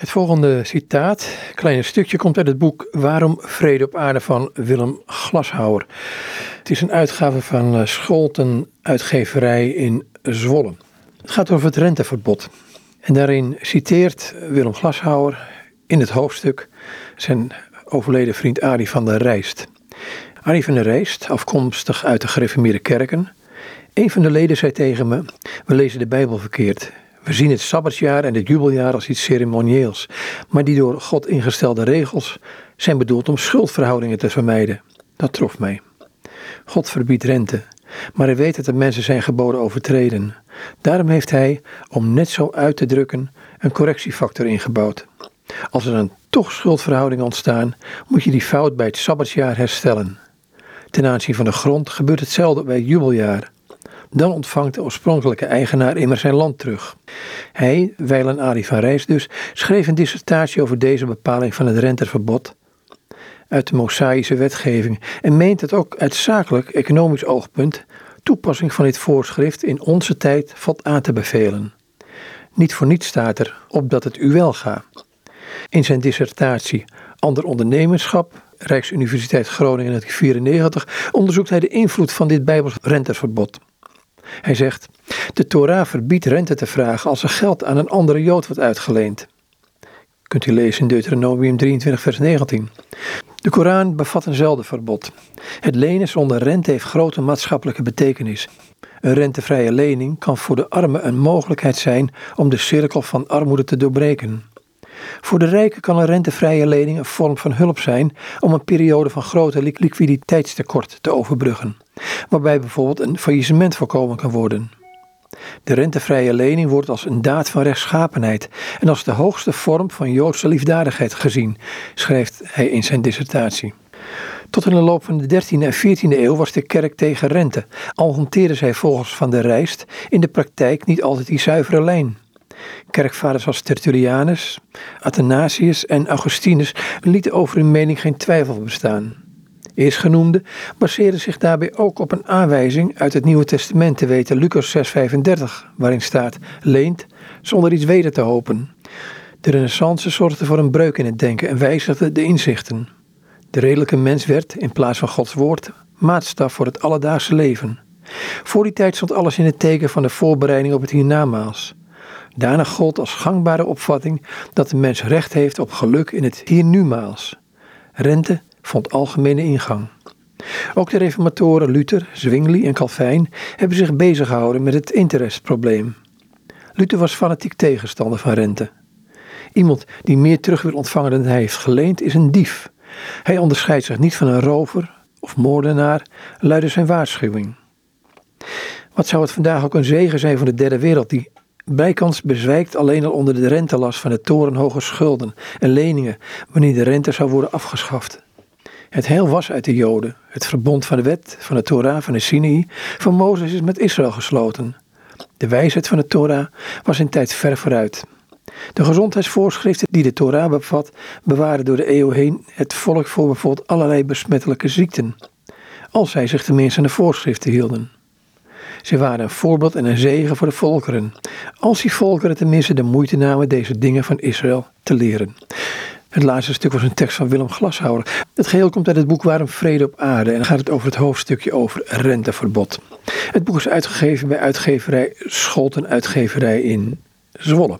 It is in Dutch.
Het volgende citaat, kleine stukje, komt uit het boek Waarom Vrede op Aarde van Willem Glashouwer. Het is een uitgave van eh, Scholten Uitgeverij in Zwolle. Het gaat over het renteverbod. En daarin citeert Willem Glashouwer in het hoofdstuk zijn overleden vriend Arie van der Rijst. Arie van der Rijst, afkomstig uit de gereformeerde kerken. Een van de leden zei tegen me: We lezen de Bijbel verkeerd. We zien het sabbatsjaar en het jubeljaar als iets ceremonieels, maar die door God ingestelde regels zijn bedoeld om schuldverhoudingen te vermijden. Dat trof mij. God verbiedt rente, maar hij weet dat er mensen zijn geboden overtreden. Daarom heeft hij, om net zo uit te drukken, een correctiefactor ingebouwd. Als er dan toch schuldverhoudingen ontstaan, moet je die fout bij het sabbatsjaar herstellen. Ten aanzien van de grond gebeurt hetzelfde bij het jubeljaar. Dan ontvangt de oorspronkelijke eigenaar immer zijn land terug. Hij, Weilen Arie van Rijs dus, schreef een dissertatie over deze bepaling van het renteverbod uit de Mosaïsche wetgeving en meent het ook uit zakelijk economisch oogpunt toepassing van dit voorschrift in onze tijd valt aan te bevelen. Niet voor niets staat er opdat het u wel gaat. In zijn dissertatie Ander ondernemerschap, Rijksuniversiteit Groningen 1994, onderzoekt hij de invloed van dit Bijbels renteverbod. Hij zegt: De Torah verbiedt rente te vragen als er geld aan een andere Jood wordt uitgeleend. Kunt u lezen in Deuteronomium 23, vers 19. De Koran bevat eenzelfde verbod. Het lenen zonder rente heeft grote maatschappelijke betekenis. Een rentevrije lening kan voor de armen een mogelijkheid zijn om de cirkel van armoede te doorbreken. Voor de rijken kan een rentevrije lening een vorm van hulp zijn om een periode van grote liquiditeitstekort te overbruggen, waarbij bijvoorbeeld een faillissement voorkomen kan worden. De rentevrije lening wordt als een daad van rechtschapenheid en als de hoogste vorm van Joodse liefdadigheid gezien, schrijft hij in zijn dissertatie. Tot in de loop van de 13e en 14e eeuw was de kerk tegen rente, al hanteerde zij volgens Van der Rijst in de praktijk niet altijd die zuivere lijn. Kerkvaders als Tertullianus, Athanasius en Augustinus lieten over hun mening geen twijfel bestaan. Eerstgenoemde baseerde zich daarbij ook op een aanwijzing uit het Nieuwe Testament, te weten Lucas 6,35, waarin staat: leent zonder iets weder te hopen. De Renaissance zorgde voor een breuk in het denken en wijzigde de inzichten. De redelijke mens werd, in plaats van Gods woord, maatstaf voor het alledaagse leven. Voor die tijd stond alles in het teken van de voorbereiding op het hiernamaals. Daarna gold als gangbare opvatting dat de mens recht heeft op geluk in het hier-nu-maals. Rente vond algemene ingang. Ook de reformatoren Luther, Zwingli en Calvijn hebben zich bezig gehouden met het interestprobleem. Luther was fanatiek tegenstander van rente. Iemand die meer terug wil ontvangen dan hij heeft geleend is een dief. Hij onderscheidt zich niet van een rover of moordenaar, luidde zijn waarschuwing. Wat zou het vandaag ook een zegen zijn voor de derde wereld die bijkans bezwijkt alleen al onder de rentelast van de torenhoge schulden en leningen wanneer de rente zou worden afgeschaft. Het heil was uit de Joden. Het verbond van de wet, van de Torah, van de Sinai, van Mozes is met Israël gesloten. De wijsheid van de Torah was in tijd ver vooruit. De gezondheidsvoorschriften die de Torah bevat, bewaren door de eeuw heen het volk voor bijvoorbeeld allerlei besmettelijke ziekten. Als zij zich tenminste aan de voorschriften hielden. Ze waren een voorbeeld en een zegen voor de volkeren. Als die volkeren tenminste de moeite namen deze dingen van Israël te leren. Het laatste stuk was een tekst van Willem Glashouwer. Het geheel komt uit het boek Waarom Vrede op Aarde en gaat het over het hoofdstukje over renteverbod. Het boek is uitgegeven bij uitgeverij Scholten Uitgeverij in Zwolle.